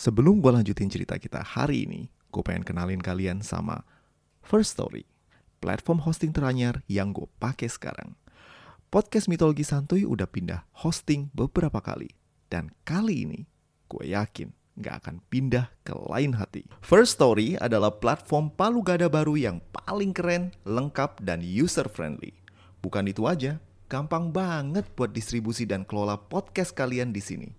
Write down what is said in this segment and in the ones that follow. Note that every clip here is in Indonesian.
Sebelum gue lanjutin cerita kita hari ini, gue pengen kenalin kalian sama First Story, platform hosting teranyar yang gue pakai sekarang. Podcast Mitologi Santuy udah pindah hosting beberapa kali. Dan kali ini, gue yakin gak akan pindah ke lain hati. First Story adalah platform palu gada baru yang paling keren, lengkap, dan user-friendly. Bukan itu aja, gampang banget buat distribusi dan kelola podcast kalian di sini.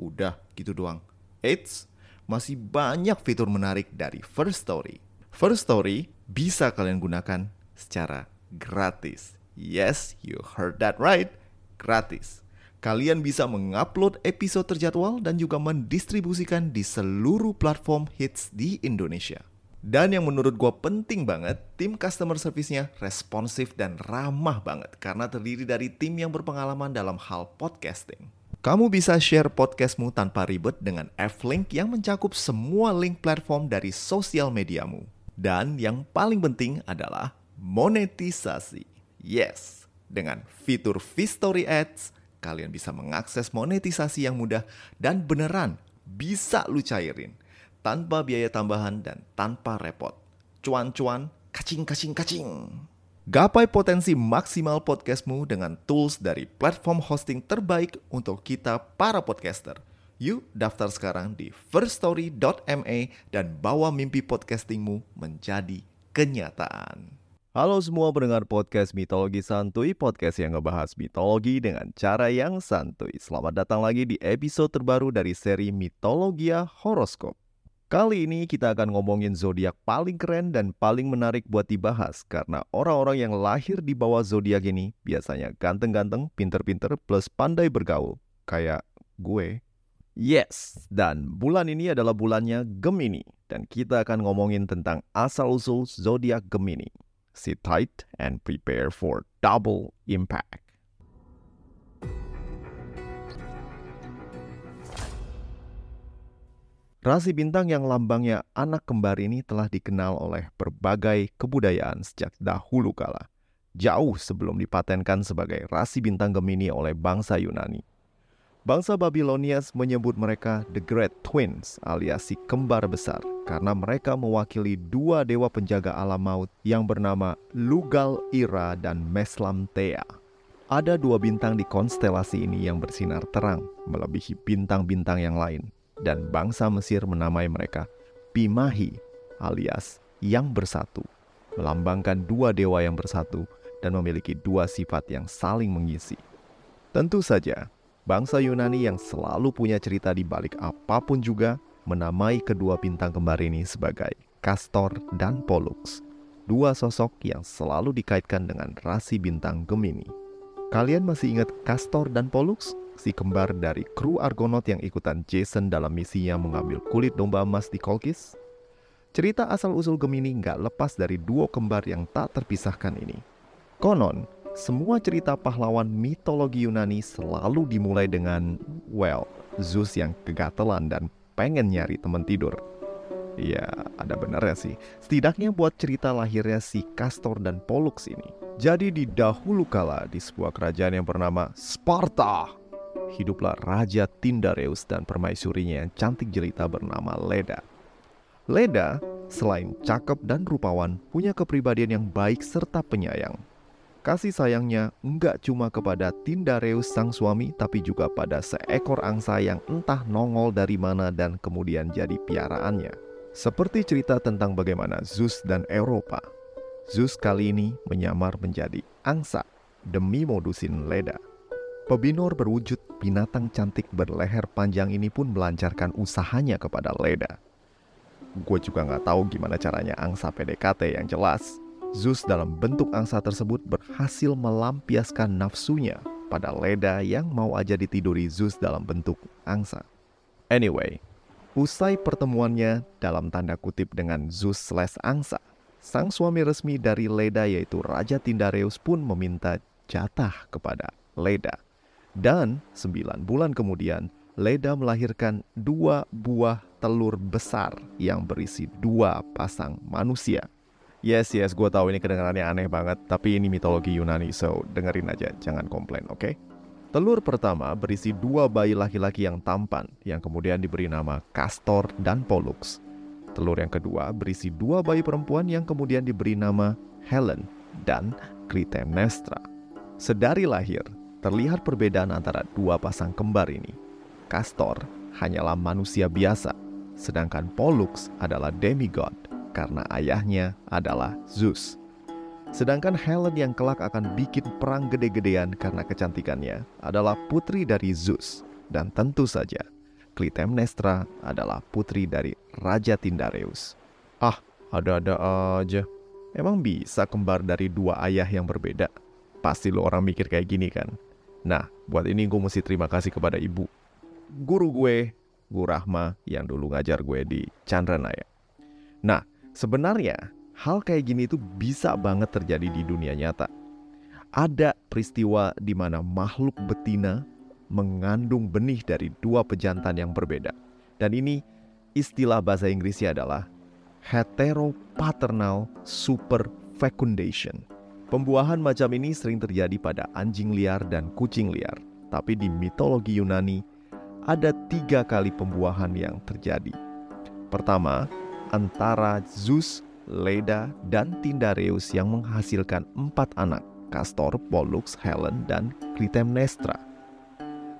Udah gitu doang. Eits, masih banyak fitur menarik dari First Story. First Story bisa kalian gunakan secara gratis. Yes, you heard that right. Gratis. Kalian bisa mengupload episode terjadwal dan juga mendistribusikan di seluruh platform hits di Indonesia. Dan yang menurut gue penting banget, tim customer service-nya responsif dan ramah banget karena terdiri dari tim yang berpengalaman dalam hal podcasting. Kamu bisa share podcastmu tanpa ribet dengan F-Link yang mencakup semua link platform dari sosial mediamu. Dan yang paling penting adalah monetisasi. Yes, dengan fitur V-Story Ads, kalian bisa mengakses monetisasi yang mudah dan beneran bisa lu cairin tanpa biaya tambahan dan tanpa repot. Cuan-cuan, kacing-kacing-kacing. Gapai potensi maksimal podcastmu dengan tools dari platform hosting terbaik untuk kita para podcaster. Yuk daftar sekarang di firststory.me dan bawa mimpi podcastingmu menjadi kenyataan. Halo semua pendengar podcast Mitologi Santuy, podcast yang ngebahas mitologi dengan cara yang santuy. Selamat datang lagi di episode terbaru dari seri Mitologia Horoskop. Kali ini kita akan ngomongin zodiak paling keren dan paling menarik buat dibahas karena orang-orang yang lahir di bawah zodiak ini biasanya ganteng-ganteng, pinter-pinter, plus pandai bergaul. Kayak gue. Yes, dan bulan ini adalah bulannya Gemini dan kita akan ngomongin tentang asal-usul zodiak Gemini. Sit tight and prepare for double impact. Rasi bintang yang lambangnya anak kembar ini telah dikenal oleh berbagai kebudayaan sejak dahulu kala, jauh sebelum dipatenkan sebagai rasi bintang Gemini oleh bangsa Yunani. Bangsa Babylonias menyebut mereka The Great Twins alias si kembar besar karena mereka mewakili dua dewa penjaga alam maut yang bernama Lugal Ira dan Meslam Thea. Ada dua bintang di konstelasi ini yang bersinar terang melebihi bintang-bintang yang lain dan bangsa Mesir menamai mereka Pimahi alias yang bersatu, melambangkan dua dewa yang bersatu dan memiliki dua sifat yang saling mengisi. Tentu saja, bangsa Yunani yang selalu punya cerita di balik apa pun juga menamai kedua bintang kembar ini sebagai Castor dan Pollux, dua sosok yang selalu dikaitkan dengan rasi bintang Gemini. Kalian masih ingat Castor dan Pollux? Si kembar dari kru Argonaut yang ikutan Jason dalam misinya mengambil kulit domba emas di Kolkis? Cerita asal-usul Gemini nggak lepas dari duo kembar yang tak terpisahkan ini. Konon, semua cerita pahlawan mitologi Yunani selalu dimulai dengan, well, Zeus yang kegatelan dan pengen nyari teman tidur. Ya, ada benarnya sih. Setidaknya buat cerita lahirnya si Castor dan Pollux ini. Jadi di dahulu kala di sebuah kerajaan yang bernama Sparta, hiduplah Raja Tindareus dan permaisurinya yang cantik jelita bernama Leda. Leda, selain cakep dan rupawan, punya kepribadian yang baik serta penyayang. Kasih sayangnya enggak cuma kepada Tindareus sang suami, tapi juga pada seekor angsa yang entah nongol dari mana dan kemudian jadi piaraannya. Seperti cerita tentang bagaimana Zeus dan Eropa. Zeus kali ini menyamar menjadi angsa demi modusin Leda. Pebinor berwujud binatang cantik berleher panjang ini pun melancarkan usahanya kepada Leda. Gue juga nggak tahu gimana caranya angsa PDKT yang jelas. Zeus dalam bentuk angsa tersebut berhasil melampiaskan nafsunya pada Leda yang mau aja ditiduri Zeus dalam bentuk angsa. Anyway, usai pertemuannya dalam tanda kutip dengan Zeus slash angsa, sang suami resmi dari Leda yaitu Raja Tindareus pun meminta jatah kepada Leda dan sembilan bulan kemudian, Leda melahirkan dua buah telur besar yang berisi dua pasang manusia. Yes, yes, gue tahu ini kedengarannya aneh banget, tapi ini mitologi Yunani, so dengerin aja, jangan komplain, oke? Okay? Telur pertama berisi dua bayi laki-laki yang tampan yang kemudian diberi nama Castor dan Pollux. Telur yang kedua berisi dua bayi perempuan yang kemudian diberi nama Helen dan Clytemnestra. Sedari lahir, terlihat perbedaan antara dua pasang kembar ini. Castor hanyalah manusia biasa, sedangkan Pollux adalah demigod karena ayahnya adalah Zeus. Sedangkan Helen yang kelak akan bikin perang gede-gedean karena kecantikannya adalah putri dari Zeus. Dan tentu saja, Clytemnestra adalah putri dari Raja Tindareus. Ah, ada-ada aja. Emang bisa kembar dari dua ayah yang berbeda? Pasti lo orang mikir kayak gini kan? Nah, buat ini gue mesti terima kasih kepada ibu. Guru gue, Guru Rahma, yang dulu ngajar gue di Chandranaya. Nah, sebenarnya hal kayak gini itu bisa banget terjadi di dunia nyata. Ada peristiwa di mana makhluk betina mengandung benih dari dua pejantan yang berbeda. Dan ini istilah bahasa Inggrisnya adalah heteropaternal superfecundation. Pembuahan macam ini sering terjadi pada anjing liar dan kucing liar. Tapi di mitologi Yunani, ada tiga kali pembuahan yang terjadi. Pertama, antara Zeus Leda, dan Tindareus yang menghasilkan empat anak, Castor, Pollux, Helen, dan Clytemnestra.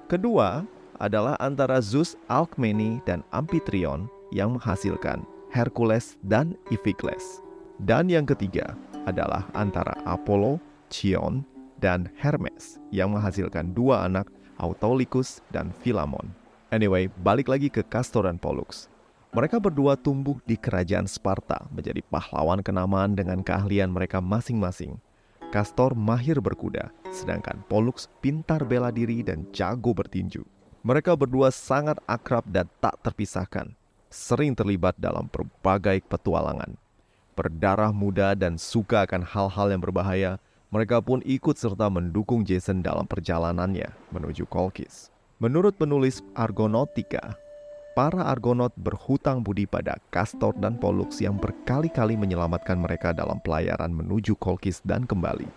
Kedua adalah antara Zeus, Alkmene, dan Amphitryon yang menghasilkan Hercules dan Iphicles. Dan yang ketiga adalah antara Apollo, Chion, dan Hermes yang menghasilkan dua anak, Autolycus dan Philemon. Anyway, balik lagi ke Castor dan Pollux. Mereka berdua tumbuh di kerajaan Sparta, menjadi pahlawan kenamaan dengan keahlian mereka masing-masing. Castor mahir berkuda, sedangkan Pollux pintar bela diri dan jago bertinju. Mereka berdua sangat akrab dan tak terpisahkan, sering terlibat dalam berbagai petualangan. Berdarah muda dan suka akan hal-hal yang berbahaya, mereka pun ikut serta mendukung Jason dalam perjalanannya menuju Kolkis. Menurut penulis Argonautica, para Argonaut berhutang budi pada Castor dan Pollux yang berkali-kali menyelamatkan mereka dalam pelayaran menuju Kolkis dan kembali.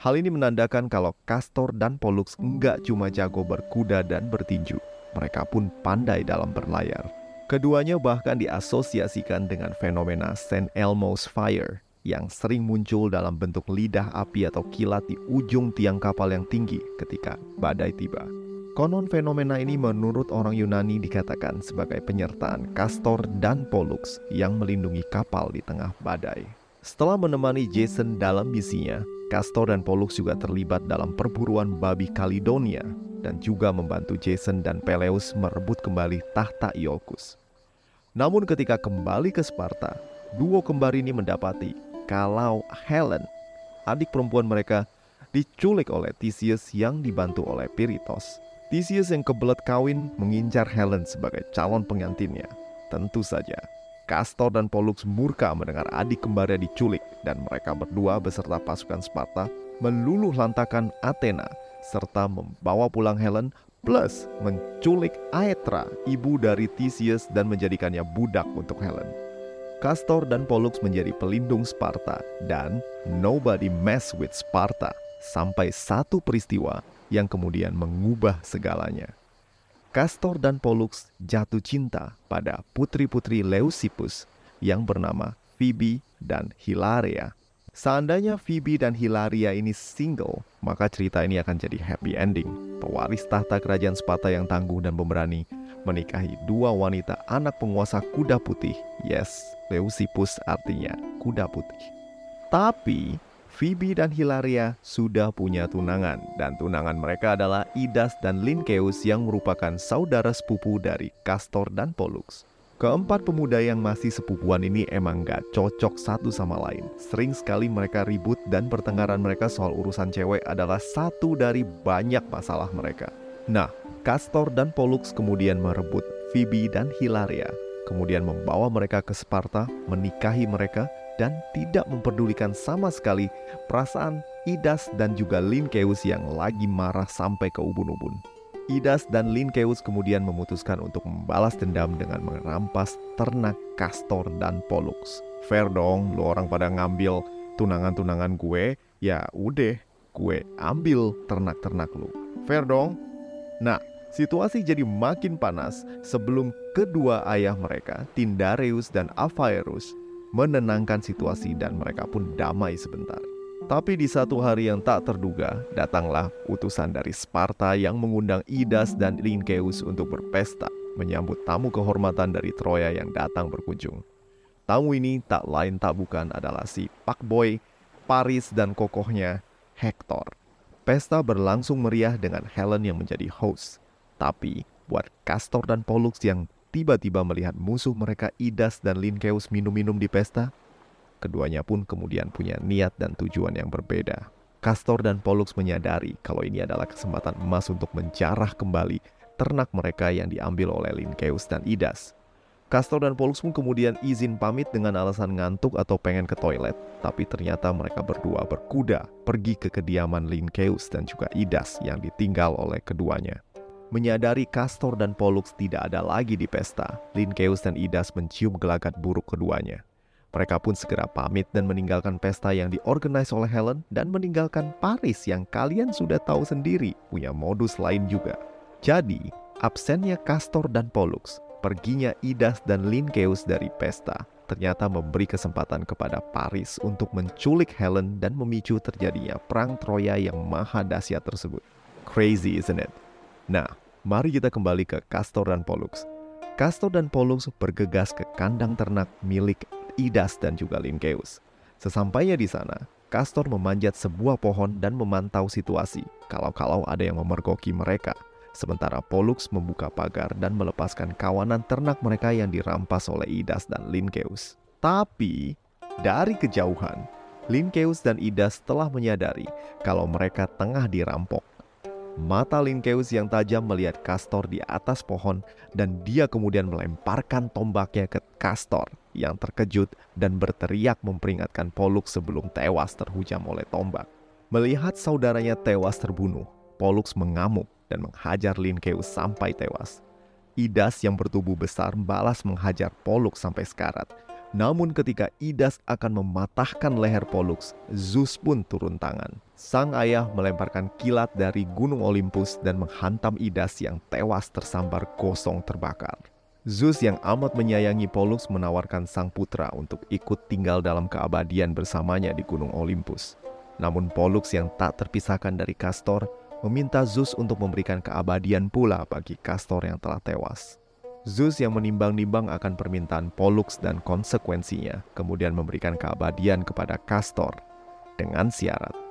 Hal ini menandakan kalau Castor dan Pollux enggak cuma jago berkuda dan bertinju, mereka pun pandai dalam berlayar. Keduanya bahkan diasosiasikan dengan fenomena St. Elmo's Fire yang sering muncul dalam bentuk lidah api atau kilat di ujung tiang kapal yang tinggi ketika badai tiba. Konon fenomena ini menurut orang Yunani dikatakan sebagai penyertaan Castor dan Pollux yang melindungi kapal di tengah badai. Setelah menemani Jason dalam misinya, Castor dan Pollux juga terlibat dalam perburuan babi Kalidonia dan juga membantu Jason dan Peleus merebut kembali tahta Iolcus. Namun ketika kembali ke Sparta, duo kembar ini mendapati kalau Helen, adik perempuan mereka, diculik oleh Theseus yang dibantu oleh Piritos. Theseus yang kebelet kawin mengincar Helen sebagai calon pengantinnya. Tentu saja, Castor dan Pollux murka mendengar adik kembarnya diculik dan mereka berdua beserta pasukan Sparta meluluh lantakan Athena serta membawa pulang Helen plus menculik Aetra, ibu dari Theseus dan menjadikannya budak untuk Helen. Castor dan Pollux menjadi pelindung Sparta dan nobody mess with Sparta sampai satu peristiwa yang kemudian mengubah segalanya. Castor dan Pollux jatuh cinta pada putri-putri Leucippus yang bernama Phoebe dan Hilaria. Seandainya Phoebe dan Hilaria ini single, maka cerita ini akan jadi happy ending. Pewaris tahta kerajaan Sparta yang tangguh dan pemberani menikahi dua wanita anak penguasa kuda putih. Yes, Leucippus artinya kuda putih. Tapi Phoebe dan Hilaria sudah punya tunangan dan tunangan mereka adalah Idas dan Linkeus yang merupakan saudara sepupu dari Castor dan Pollux. Keempat pemuda yang masih sepupuan ini emang gak cocok satu sama lain. Sering sekali mereka ribut dan pertengkaran mereka soal urusan cewek adalah satu dari banyak masalah mereka. Nah, Castor dan Pollux kemudian merebut Phoebe dan Hilaria, kemudian membawa mereka ke Sparta, menikahi mereka, dan tidak memperdulikan sama sekali perasaan Idas dan juga Linkeus yang lagi marah sampai ke ubun-ubun. Idas dan Linkeus kemudian memutuskan untuk membalas dendam dengan merampas ternak Castor dan Pollux. Fair dong, lo orang pada ngambil tunangan-tunangan gue, ya udah, gue ambil ternak-ternak lu. Fair dong? Nah, situasi jadi makin panas sebelum kedua ayah mereka, Tindareus dan Afaerus, menenangkan situasi dan mereka pun damai sebentar. Tapi di satu hari yang tak terduga, datanglah utusan dari Sparta yang mengundang Idas dan Linkeus untuk berpesta, menyambut tamu kehormatan dari Troya yang datang berkunjung. Tamu ini tak lain tak bukan adalah si Pak Boy, Paris dan kokohnya Hector. Pesta berlangsung meriah dengan Helen yang menjadi host. Tapi buat Castor dan Pollux yang tiba-tiba melihat musuh mereka Idas dan Linkeus minum-minum di pesta, Keduanya pun kemudian punya niat dan tujuan yang berbeda. Castor dan Pollux menyadari kalau ini adalah kesempatan emas untuk menjarah kembali ternak mereka yang diambil oleh Linkeus dan Idas. Castor dan Pollux pun kemudian izin pamit dengan alasan ngantuk atau pengen ke toilet, tapi ternyata mereka berdua berkuda pergi ke kediaman Linkeus dan juga Idas yang ditinggal oleh keduanya. Menyadari Castor dan Pollux tidak ada lagi di pesta, Linkeus dan Idas mencium gelagat buruk keduanya. Mereka pun segera pamit dan meninggalkan pesta yang diorganisasi oleh Helen dan meninggalkan Paris yang kalian sudah tahu sendiri punya modus lain juga. Jadi, absennya Castor dan Pollux, perginya Idas dan Linkeus dari pesta, ternyata memberi kesempatan kepada Paris untuk menculik Helen dan memicu terjadinya perang Troya yang maha dahsyat tersebut. Crazy, isn't it? Nah, mari kita kembali ke Castor dan Pollux. Castor dan Pollux bergegas ke kandang ternak milik Idas dan juga Linkeus. Sesampainya di sana, Castor memanjat sebuah pohon dan memantau situasi kalau-kalau ada yang memergoki mereka. Sementara Pollux membuka pagar dan melepaskan kawanan ternak mereka yang dirampas oleh Idas dan Linkeus. Tapi, dari kejauhan, Linkeus dan Idas telah menyadari kalau mereka tengah dirampok Mata Linkeus yang tajam melihat Castor di atas pohon dan dia kemudian melemparkan tombaknya ke Castor yang terkejut dan berteriak memperingatkan Pollux sebelum tewas terhujam oleh tombak. Melihat saudaranya tewas terbunuh, Pollux mengamuk dan menghajar Linkeus sampai tewas. Idas yang bertubuh besar balas menghajar Pollux sampai sekarat namun ketika Idas akan mematahkan leher Pollux, Zeus pun turun tangan. Sang ayah melemparkan kilat dari gunung Olympus dan menghantam Idas yang tewas tersambar gosong terbakar. Zeus yang amat menyayangi Pollux menawarkan sang putra untuk ikut tinggal dalam keabadian bersamanya di gunung Olympus. Namun Pollux yang tak terpisahkan dari Castor meminta Zeus untuk memberikan keabadian pula bagi Castor yang telah tewas. Zeus yang menimbang-nimbang akan permintaan Pollux dan konsekuensinya, kemudian memberikan keabadian kepada Castor dengan syarat.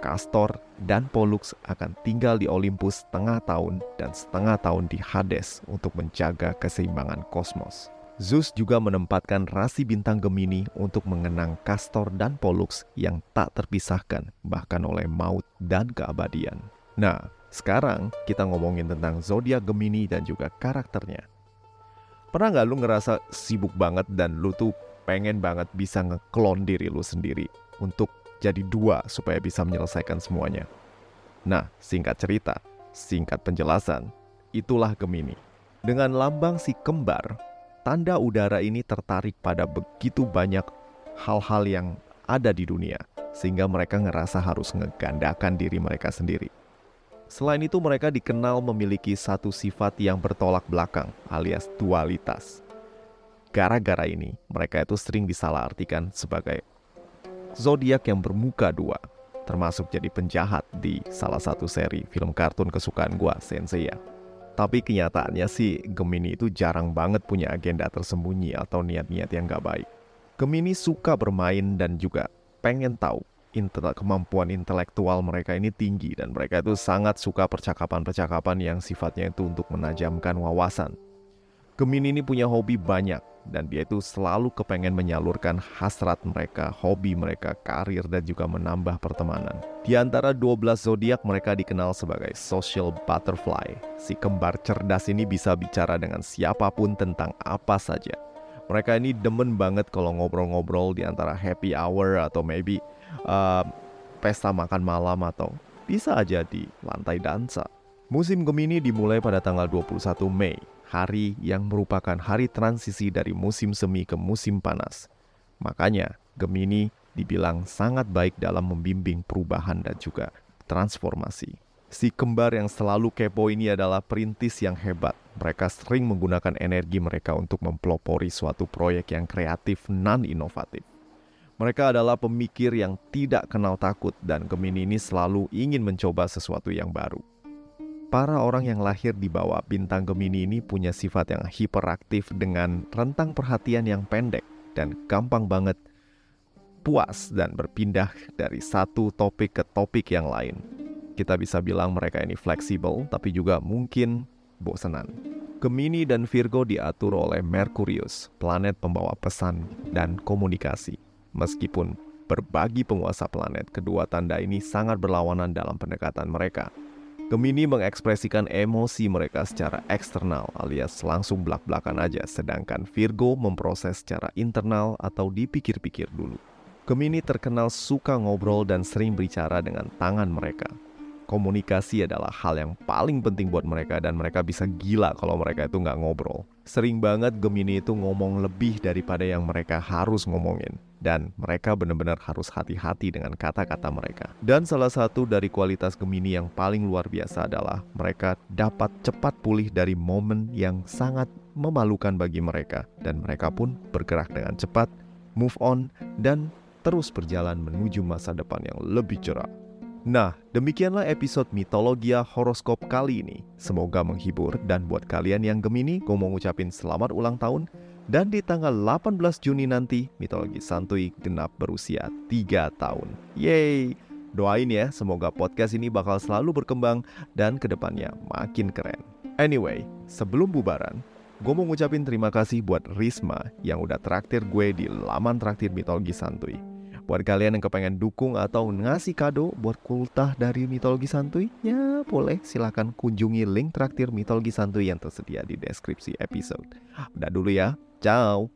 Castor dan Pollux akan tinggal di Olympus setengah tahun dan setengah tahun di Hades untuk menjaga keseimbangan kosmos. Zeus juga menempatkan rasi bintang Gemini untuk mengenang Castor dan Pollux yang tak terpisahkan bahkan oleh maut dan keabadian. Nah, sekarang kita ngomongin tentang zodiak Gemini dan juga karakternya. Pernah nggak lu ngerasa sibuk banget dan lu tuh pengen banget bisa ngeklon diri lu sendiri untuk jadi dua supaya bisa menyelesaikan semuanya? Nah, singkat cerita, singkat penjelasan, itulah Gemini. Dengan lambang si kembar, tanda udara ini tertarik pada begitu banyak hal-hal yang ada di dunia, sehingga mereka ngerasa harus ngegandakan diri mereka sendiri. Selain itu mereka dikenal memiliki satu sifat yang bertolak belakang alias dualitas. Gara-gara ini mereka itu sering disalahartikan sebagai zodiak yang bermuka dua, termasuk jadi penjahat di salah satu seri film kartun kesukaan gua, Sensei ya. Tapi kenyataannya sih Gemini itu jarang banget punya agenda tersembunyi atau niat-niat yang gak baik. Gemini suka bermain dan juga pengen tahu intel kemampuan intelektual mereka ini tinggi dan mereka itu sangat suka percakapan-percakapan yang sifatnya itu untuk menajamkan wawasan. Gemini ini punya hobi banyak dan dia itu selalu kepengen menyalurkan hasrat mereka, hobi mereka, karir dan juga menambah pertemanan. Di antara 12 zodiak mereka dikenal sebagai social butterfly. Si kembar cerdas ini bisa bicara dengan siapa pun tentang apa saja. Mereka ini demen banget kalau ngobrol-ngobrol di antara happy hour atau maybe uh, pesta makan malam atau bisa aja di lantai dansa. Musim Gemini dimulai pada tanggal 21 Mei, hari yang merupakan hari transisi dari musim semi ke musim panas. Makanya, Gemini dibilang sangat baik dalam membimbing perubahan dan juga transformasi. Si kembar yang selalu kepo ini adalah perintis yang hebat. Mereka sering menggunakan energi mereka untuk mempelopori suatu proyek yang kreatif non-inovatif. Mereka adalah pemikir yang tidak kenal takut dan Gemini ini selalu ingin mencoba sesuatu yang baru. Para orang yang lahir di bawah bintang Gemini ini punya sifat yang hiperaktif dengan rentang perhatian yang pendek dan gampang banget puas dan berpindah dari satu topik ke topik yang lain kita bisa bilang mereka ini fleksibel, tapi juga mungkin bosenan. Gemini dan Virgo diatur oleh Merkurius, planet pembawa pesan dan komunikasi. Meskipun berbagi penguasa planet, kedua tanda ini sangat berlawanan dalam pendekatan mereka. Gemini mengekspresikan emosi mereka secara eksternal alias langsung belak-belakan aja, sedangkan Virgo memproses secara internal atau dipikir-pikir dulu. Gemini terkenal suka ngobrol dan sering bicara dengan tangan mereka komunikasi adalah hal yang paling penting buat mereka dan mereka bisa gila kalau mereka itu nggak ngobrol. Sering banget Gemini itu ngomong lebih daripada yang mereka harus ngomongin. Dan mereka benar-benar harus hati-hati dengan kata-kata mereka. Dan salah satu dari kualitas Gemini yang paling luar biasa adalah mereka dapat cepat pulih dari momen yang sangat memalukan bagi mereka. Dan mereka pun bergerak dengan cepat, move on, dan terus berjalan menuju masa depan yang lebih cerah. Nah, demikianlah episode Mitologia Horoskop kali ini. Semoga menghibur dan buat kalian yang Gemini, gue mau ngucapin selamat ulang tahun. Dan di tanggal 18 Juni nanti, Mitologi Santuy genap berusia 3 tahun. Yeay! Doain ya, semoga podcast ini bakal selalu berkembang dan ke depannya makin keren. Anyway, sebelum bubaran, gue mau ngucapin terima kasih buat Risma yang udah traktir gue di laman traktir Mitologi Santuy. Buat kalian yang kepengen dukung atau ngasih kado buat kultah dari mitologi santuy, ya boleh silahkan kunjungi link traktir mitologi santuy yang tersedia di deskripsi episode. Udah dulu ya, ciao!